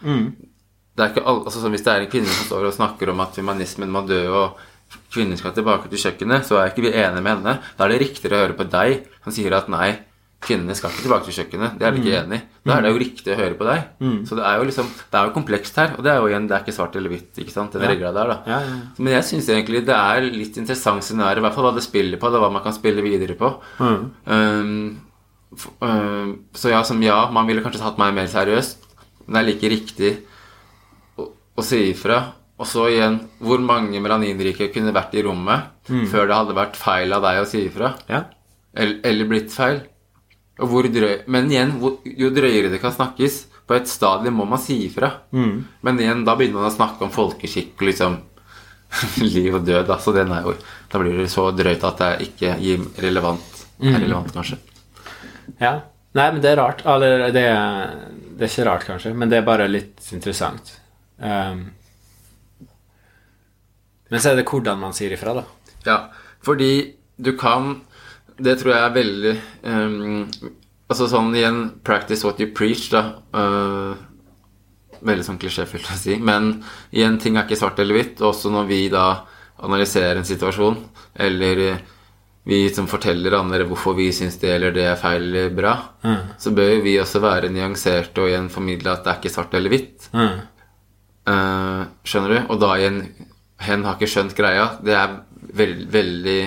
det er ikke alle, altså Hvis det er en kvinne som står og snakker om at humanismen må dø og kvinner skal tilbake til kjøkkenet, så er ikke vi enige med henne. Da er det riktigere å høre på deg som sier at nei, kvinnene skal ikke tilbake til kjøkkenet. Det er vi ikke enig i. Da er det jo riktig å høre på deg. Så det er jo liksom, det er jo komplekst her. Og det er jo igjen, det er ikke svart eller hvitt, ikke sant, den regla der, da. Ja, ja, Men jeg syns egentlig det er litt interessant scenario, i hvert fall hva det spiller på, det hva man kan spille videre på. Um, f- um, så ja, som ja, man ville kanskje tatt meg mer seriøst, men det er like riktig å, å si ifra. Og så igjen, hvor mange melaninrike kunne vært i rommet før det hadde vært feil av deg å si ifra? ja. Eller, eller blitt feil? Drøy, men igjen, hvor, jo drøyere det kan snakkes, på et stadium må man si ifra. Men igjen, da begynner man å snakke om folkeskikk og liksom liv og død. Da. Den er jo, da blir det så drøyt at det ikke gir relevant, er relevant, kanskje. Ja. Nei, men det er rart. Eller det, det er ikke rart, kanskje, men det er bare litt interessant. Um, men så er det hvordan man sier ifra, da. Ja, fordi du kan Det tror jeg er veldig um, Altså sånn igjen Practice what you preach, da. Uh, veldig sånn klisjéfylt å si. Men igjen, ting er ikke svart eller hvitt. Også når vi da analyserer en situasjon, eller eh, vi som forteller andre hvorfor vi syns det eller det er feil eller bra, så bør vi også være nyanserte og igjen formidle at det er ikke svart eller hvitt. Mm. Uh, skjønner du? Og da igjen Hen har ikke skjønt greia. Det er veld, veldig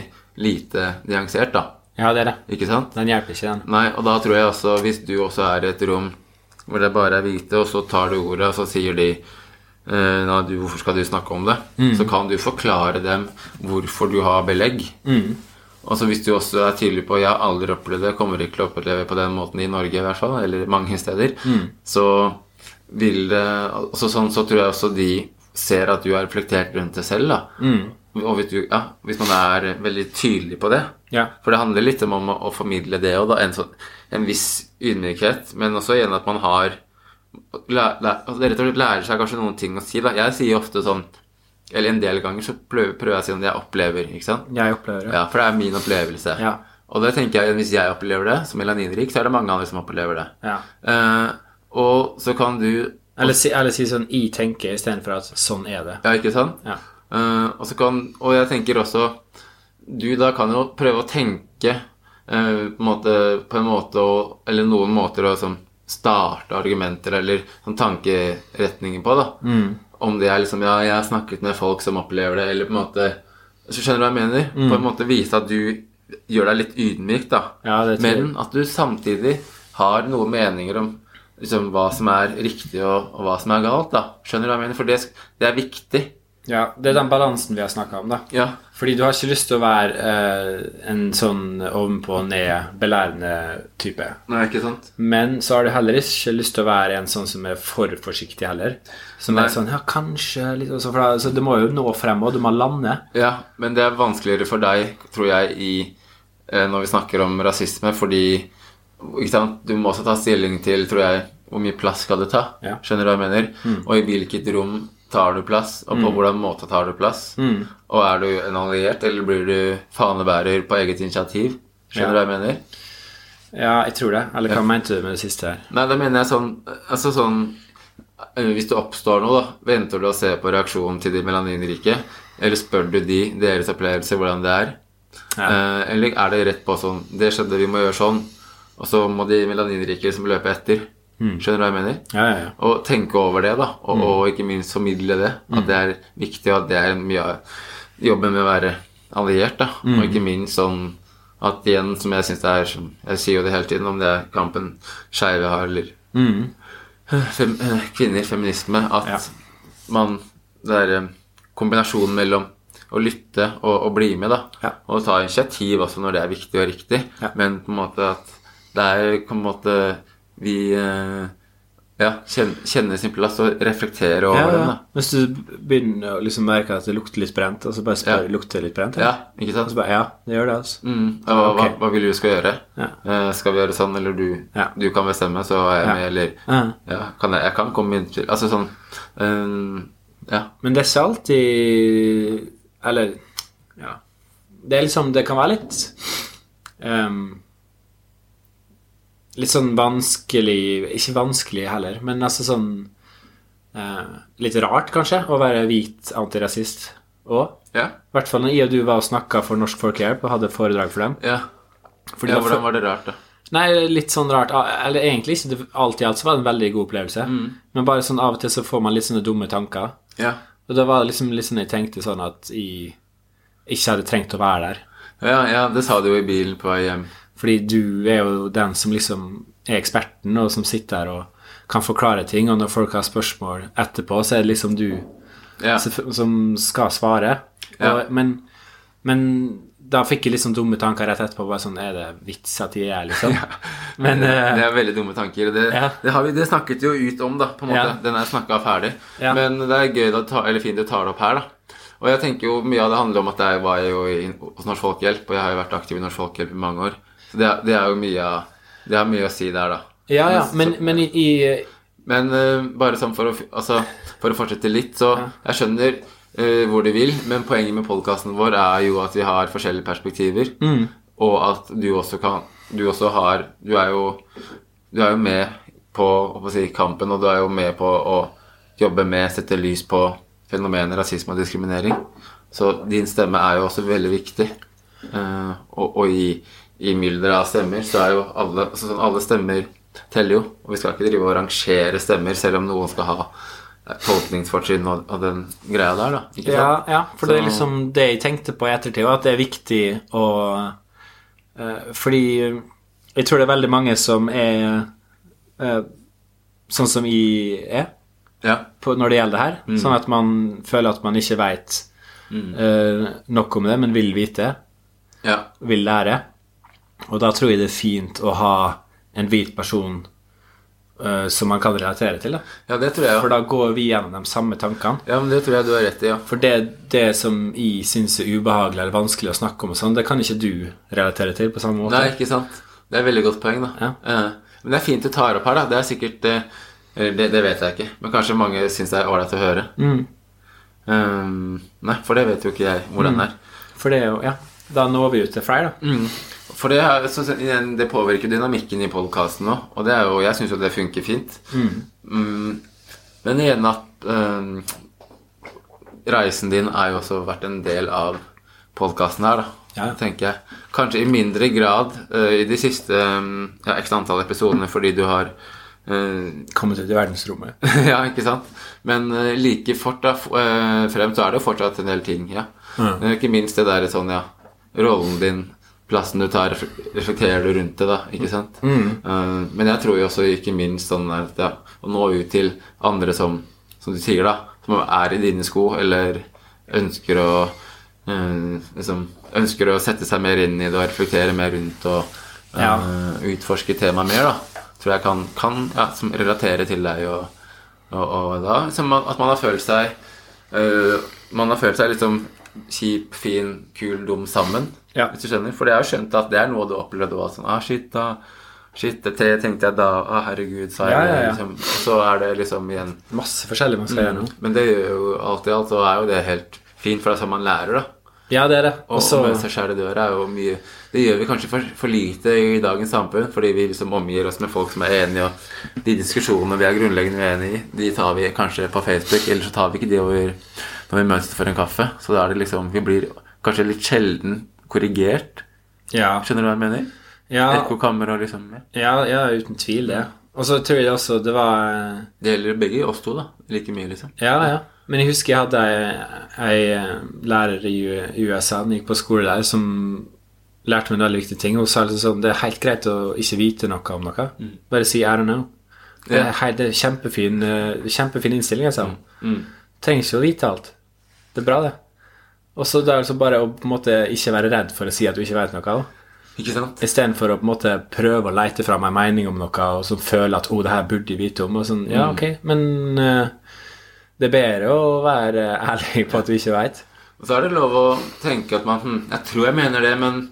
lite nyansert, da. Ja, det er det. Ikke sant? Den hjelper ikke, den. Nei, og da tror jeg også, hvis du også er i et rom hvor det bare er hvite, og så tar du ordet, og så sier de eh, «Nei, du, hvorfor skal du snakke om det? Så kan du forklare dem hvorfor du har belegg. Og så hvis du også er tydelig på Jeg har aldri opplevd det, kommer ikke til å oppleve på den måten i Norge i hvert fall, eller mange steder, så vil det altså sånn så tror jeg også de ser at du har reflektert rundt det selv, da. Og hvis, du, ja, hvis man er veldig tydelig på det. Ja. For det handler litt om å, formidle det òg, da. En, sånn, en viss ydmykhet, men også igjen at man har læ, læ, altså lærer seg kanskje noen ting å si, da. Jeg sier ofte sånn Eller en del ganger så prøver, prøver jeg å si om det jeg opplever, ikke sant. Jeg opplever det. Ja, for det er min opplevelse. Ja. Og det tenker jeg, hvis jeg opplever det som melaninrik, så er det mange andre som opplever det. Ja. Eh, og så kan du Eller, si, eller si sånn 'jeg tenker' istedenfor at 'sånn er det'. Ja, ikke sant? Ja. Eh, og, så kan, og jeg tenker også Du da kan jo prøve å tenke eh, på, en måte, på en måte å, Eller noen måter å sånn, starte argumenter eller sånn tankeretninger på. da Om det er liksom Ja, jeg har snakket med folk som opplever det, eller på en måte Så skjønner du hva jeg mener? På en måte vise at du gjør deg litt ydmyk, da. Ja. Men at du samtidig har noen meninger om liksom, hva som er riktig og, og hva som er galt. da Skjønner du hva jeg mener? For det, det er viktig. Ja, det er den balansen vi har snakka om, da. Ja. Fordi du har ikke lyst til å være eh, en sånn ovenpå-ned-belærende type. Nei, ikke sant? Men så har du heller ikke lyst til å være en sånn som er for forsiktig heller. Som Nei. er sånn Ja, kanskje litt, også, for da, så Det må jo nå frem, og du må lande. Ja, men det er vanskeligere for deg, tror jeg, i, eh, når vi snakker om rasisme, fordi du må også ta stilling til, tror jeg, hvor mye plass skal det ta. Ja. Skjønner du hva jeg mener? Og i hvilket rom tar du plass, og på hvordan måte tar du plass. Og er du en alliert, eller blir du fanebærer på eget initiativ? Skjønner du hva jeg mener? Ja, jeg tror det. Eller hva mente du med det siste her? Nei, da mener jeg sånn Altså sånn eh, Hvis det oppstår noe, da, venter du å se på reaksjonen til de melaninrike? Eller spør du de deres opplevelser, hvordan det er? Ja. Eh, eller er det rett på sånn Det skjedde, vi må gjøre sånn. Og så må de melaninrike som løpe etter. Skjønner du hva jeg mener? Ja, ja, ja. Og tenke over det, da. Og, og ikke minst formidle det. At det er viktig, og at det er mye av jobben med å være alliert. da Og ikke minst sånn at igjen, som jeg syns det er som Jeg sier jo det hele tiden, om det er kampen skeive har, eller fem, eh, kvinner, feminisme, at man Det er eh, kombinasjonen mellom å lytte og, og bli med, da. Og ta initiativ også når det er viktig og riktig. Men på en måte at det er på en måte vi eh, ja, kjenner sin plass og reflekterer over Ja, den. da. Hvis du begynner å liksom merke at det lukter litt brent, og så bare spør Ja. lukter det litt brent. Ja, ikke Og sant? så bare, ja, det gjør det, altså. Mm. Ja, hva, hva, hva vil du skal gjøre? Ja. Uh, skal vi gjøre sånn, eller du, Ja. du kan bestemme, så er jeg Ja. med, eller Ja. ja, kan jeg, jeg kan komme inn til Altså sånn eh, Ja. Men det er ikke alltid Eller ja. Det er liksom Det kan være litt ehm, Litt sånn vanskelig Ikke vanskelig heller, men altså sånn eh, Litt rart, kanskje, å være hvit antirasist òg. Ja. I hvert fall når jeg og du var og snakka for Norsk Folkehjelp og hadde foredrag for dem. ja. Ja hvordan var det rart, da? Nei, litt sånn rart. Eller egentlig ikke. Alt i alt så var det en veldig god opplevelse. Men bare sånn av og til så får man litt sånne dumme tanker. Ja. Og da var det liksom litt sånn jeg tenkte sånn at jeg ikke hadde trengt å være der. Ja, ja, det sa du jo i bilen på vei hjem. Fordi du er jo den som liksom er eksperten, og som sitter her og kan forklare ting. Og når folk har spørsmål etterpå, så er det liksom du Ja. som- skal svare. Ja. Og, men, men da fikk jeg liksom dumme tanker rett etterpå. Bare sånn Er det vits at de er, liksom? Men det, det er veldig dumme tanker. Det, Ja. det, har vi, det snakket jo ut om, da. på en måte. Ja. Den er snakka ferdig. Ja. Men det er gøy ta, eller fint du tar det opp her, da. Og jeg tenker jo mye av det handler om at jeg var jo i, hos Norsk Folkehjelp, og jeg har jo vært aktiv i Norsk Folkehjelp i mange år. Så det, det er jo mye Det er mye å si der, da. Ja, ja, men, men i, i Men uh, bare sånn for å, altså, for å fortsette litt, så Jeg skjønner uh, hvor de vil, men poenget med podkasten vår er jo at vi har forskjellige perspektiver, og at du også kan Du også har Du er jo, du er jo med på hva si, kampen, og du er jo med på å jobbe med, sette lys på fenomenet rasisme og diskriminering. Så din stemme er jo også veldig viktig. Uh, og, og i, i mylderet av stemmer så er jo alle altså sånn, Alle stemmer teller jo. Og vi skal ikke drive og rangere stemmer, selv om noen skal ha eh, tolkningsfortrinn og, og den greia der, da. Ikke Ja, sant? ja, for det er liksom det jeg tenkte på i ettertid, og at det er viktig å uh, Fordi jeg tror det er veldig mange som er uh, sånn som jeg er. Ja. på, når det gjelder det her. Mm. Sånn at man føler at man ikke veit nok om det, men vil vite. Ja. Vil lære. Og da tror jeg det er fint å ha en hvit person uh, som man kan relatere til. Da. ja, det tror jeg For da går vi gjennom de samme tankene. Ja, men det tror jeg du har rett i, ja. For det, det som jeg syns er ubehagelig eller vanskelig å snakke om, sånn, det kan ikke du relatere til på samme måte. Nei, ikke sant. Det er et veldig godt poeng, da. Ja. Uh, men det er fint du tar opp her, da. Det er sikkert uh, det, det vet jeg ikke, men kanskje mange syns det er ålreit å høre. Mm. Um, nei, for det vet jo ikke jeg hvordan det er. For det er jo Ja, da når vi ut til flere, da. For det, så, det påvirker dynamikken i podkasten òg, og det er jo, jeg syns jo det funker fint. Mm. Men igjen at um, reisen din er jo også vært en del av podkasten her, da. Ja. Tenker jeg. Kanskje i mindre grad uh, i de siste um, ja, x antall episodene fordi du har uh, Kommet ut i verdensrommet. ja, ikke sant? Men uh, like fort da, frem så er det jo fortsatt en del ting, ja. Mm. Ikke minst det der sånn, ja, rollen din, plassen du tar, reflekterer du rundt det, da, ikke sant? Eh, men jeg tror jo også ikke minst sånn at ja, å nå ut til andre som, som du sier, da, som er i dine sko, eller ønsker å uh, liksom, ønsker å sette seg mer inn i det og reflektere mer rundt og uh, Ja. utforske temaet mer, da. Tror jeg kan, kan ja, som relatere til deg og, og, og da liksom at man har følt seg Man har følt seg liksom kjip, fin, kul, dum sammen. Ja. Hvis du skjønner. For jeg har skjønt at det er noe du opplevde òg. Sånn, ah, shit, da Shit, det tenkte jeg da. Å, herregud, sa jeg Ja, ja, ja. Liksom. Og så er det liksom igjen Masse forskjellig man skal gjøre nå. Men det gjør jo alt i alt, så er jo det helt fint, for det er sånn man lærer, da. Ja, det er det. Også... Og så møte seg i døra er jo mye Det gjør vi kanskje for, for lite i dagens samfunn, fordi vi liksom omgir oss med folk som er enige, og de diskusjonene vi er grunnleggende uenige i, de tar vi kanskje på Facebook, eller så tar vi ikke de over når vi møtes for en kaffe. Så da er det liksom Vi blir kanskje litt sjelden korrigert. Ja. Skjønner du hva jeg mener? Ja, Ekkokammer og liksom ja. ja, uten tvil det. Og så tror jeg også det var eh, Det gjelder begge oss to, da. Like mye, liksom. Ja, ja. Men jeg husker jeg hadde ei, ei eh, lærer i USA da jeg gikk på skole der, som lærte meg en veldig viktig ting. Hun sa liksom sånn Det er helt greit å ikke vite noe om noe. Bare si 'I don't know'. Det er, helt, det er kjempefin, eh, kjempefin innstilling, altså. Mm. Trenger ikke å vite alt. Det er bra, det. Og så det er altså bare å på en måte ikke være redd for å si at du ikke vet noe. Ikke sant? Istedenfor å på en måte prøve å lete fram en mening om noe, og så føle at 'å, det her burde jeg vite om', og sånn. Ja, ok, men uh, det er bedre å være ærlig på at du ikke veit. Og så er det lov å tenke at man hm, Jeg tror jeg mener det, men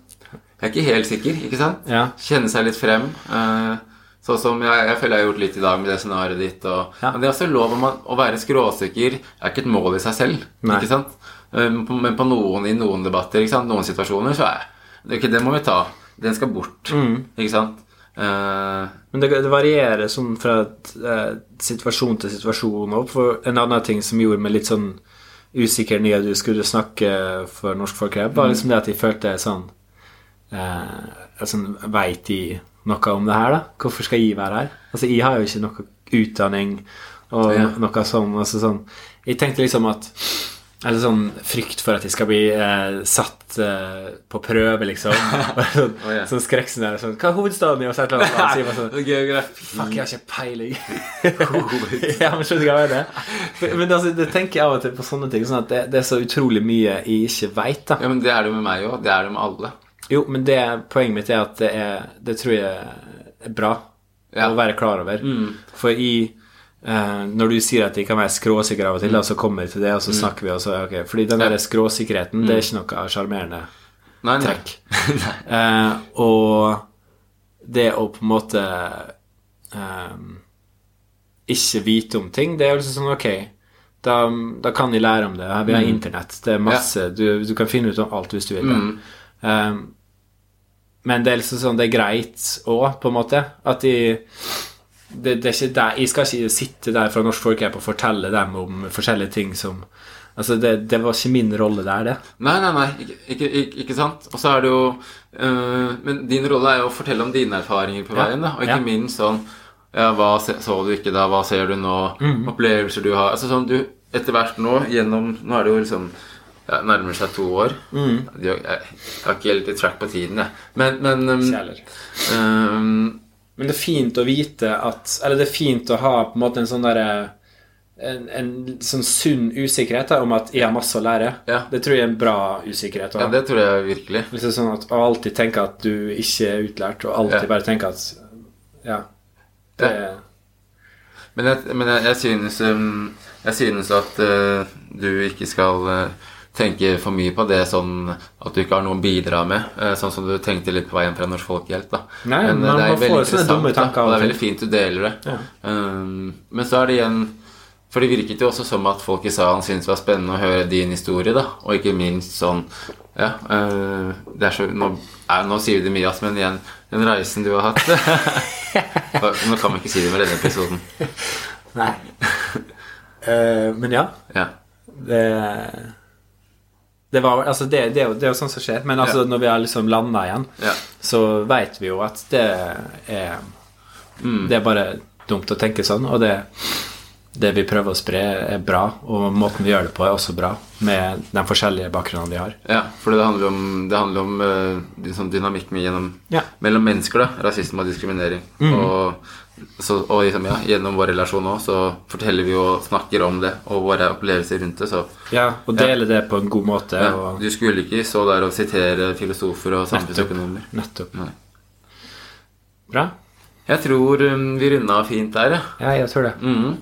jeg er ikke helt sikker. Ikke sant? Ja. Kjenne seg litt frem. Uh, Sånn som jeg, jeg føler jeg har gjort litt i dag med det scenarioet ditt. Og, Ja. Men det er også lov å, å være skråsikker Det er ikke et mål i seg selv. Nei. Ikke sant? Eh, Men på noen, i noen debatter, noen situasjoner, så er det ikke det må vi ta. Den skal bort. Mm. Ikke sant? Uh, Men det, det varierer sånn fra uh, situasjon til situasjon òg. For en annen ting som gjorde meg litt sånn usikker når du skulle snakke for Norsk folk, var liksom det at jeg følte sånn uh, altså, Veit de noe om det her, da? Hvorfor skal jeg være her? Altså, jeg har jo ikke noe utdanning og Ja. noe sånn. Altså, sånn. Jeg tenkte liksom at Eller sånn frykt for at de skal bli eh, satt eh, på prøve, liksom. sånn, oh, yeah. sånn skrekkscenario. Sånn, Hva er hovedstaden i? Og så et eller annet, og sier man sånn Fuck, jeg har ikke peiling. ja, men skjønner du hva jeg mener? Men, altså, det tenker jeg av og til på sånne ting. Sånn at det, det er så utrolig mye jeg ikke veit, da. Ja, men det er det med meg òg. Det er det med alle. Jo, men det, poenget mitt er at det, er, det tror jeg er bra Ja. å være klar over. For i eh, Når du sier at de kan være skråsikre av og til, Og så kommer vi til det, og så snakker vi, også okay. Fordi den der skråsikkerheten, det er ikke noe sjarmerende. Trekk. Eh, og det å på en måte ehm, ikke vite om ting, det er jo liksom sånn Ok, da, da kan de lære om det. Vi har internett. Det er masse du, du kan finne ut om alt hvis du vil. Ehm, men det er liksom sånn Det er greit òg, på en måte. At de det, det er ikke der, Jeg skal ikke sitte der fra Norsk Folkehjelp og fortelle dem om forskjellige ting som Altså, det, det var ikke min rolle der, det. Nei, nei, nei, ikke, ikke, ikke, ikke sant? Og så er det jo øh, Men din rolle er jo å fortelle om dine erfaringer på veien, da. Og ikke ja. minst sånn Ja, hva se, så du ikke da? Hva ser du nå? Mm. Opplevelser du har Altså sånn du etter hvert nå gjennom Nå er det jo liksom ja, Nærmer seg to år. Mm. Jeg, jeg har ikke helt i track på tiden, jeg. Men, men um, um, Men det er fint å vite at Eller det er fint å ha på en måte en sånn derre en, en sånn sunn usikkerhet da, om at jeg har masse å lære. Ja. Det tror jeg er en bra usikkerhet. Også. Ja, det tror jeg virkelig. Liksom sånn at å alltid tenke at du ikke er utlært, og alltid Ja. bare tenke at Ja. Det, Men jeg, men jeg, jeg synes um, Jeg synes at uh, du ikke skal uh, tenke for mye på det sånn at du ikke har noe å bidra med. uh, sånn som du tenkte litt på veien fra Norsk Folkehjelp. da. Nei, men uh, man det er veldig interessant, da, og det er veldig fint du deler det. Ja. Um, men så er det igjen For det virket jo også som at folk i salen syntes det var spennende å høre din historie, da. Og ikke minst sånn Ja, øh, det er så Nå, er, nå sier vi det mye, ass, men igjen den reisen du har hatt Nå kan vi ikke si det med denne episoden. Nei. Uh, men ja. Ja. Det det, var, altså det, det, er jo, det er jo sånn som skjer. Men altså Ja. når vi har liksom landa igjen, Ja. så veit vi jo at det er Mm. Det er bare dumt å tenke sånn. Og det, det vi prøver å spre, er bra. Og måten vi gjør det på, er også bra. Med de forskjellige bakgrunnene vi har. Ja, for det handler om, det handler om uh, sånn dynamikk gjennom, Ja. mellom mennesker. da, Rasisme og diskriminering. Og, så, og liksom, ja, gjennom vår relasjon òg så forteller vi og snakker om det og våre opplevelser rundt det. Så Ja, Og dele det på en god måte. ja, Og du skulle ikke stå der og sitere filosofer og samfunnsøkonomer. nettopp. Nettopp. Bra? Jeg tror um, vi runda fint der, ja. Ja, jeg tror det. Mhm.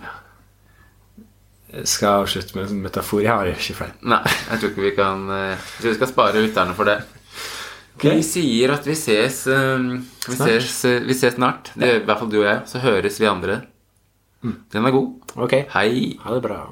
Jeg skal avslutte med en metafor. Jeg har ikke flere. Nei, jeg tror ikke vi kan eh, Jeg tror vi skal spare lytterne for det. Ok. Vi sier at vi ses um, Vi ses, eh, vi ses snart. Det gjør i hvert fall du og jeg. Så høres vi andre. Den er god. Okay. Hei. Ha det bra.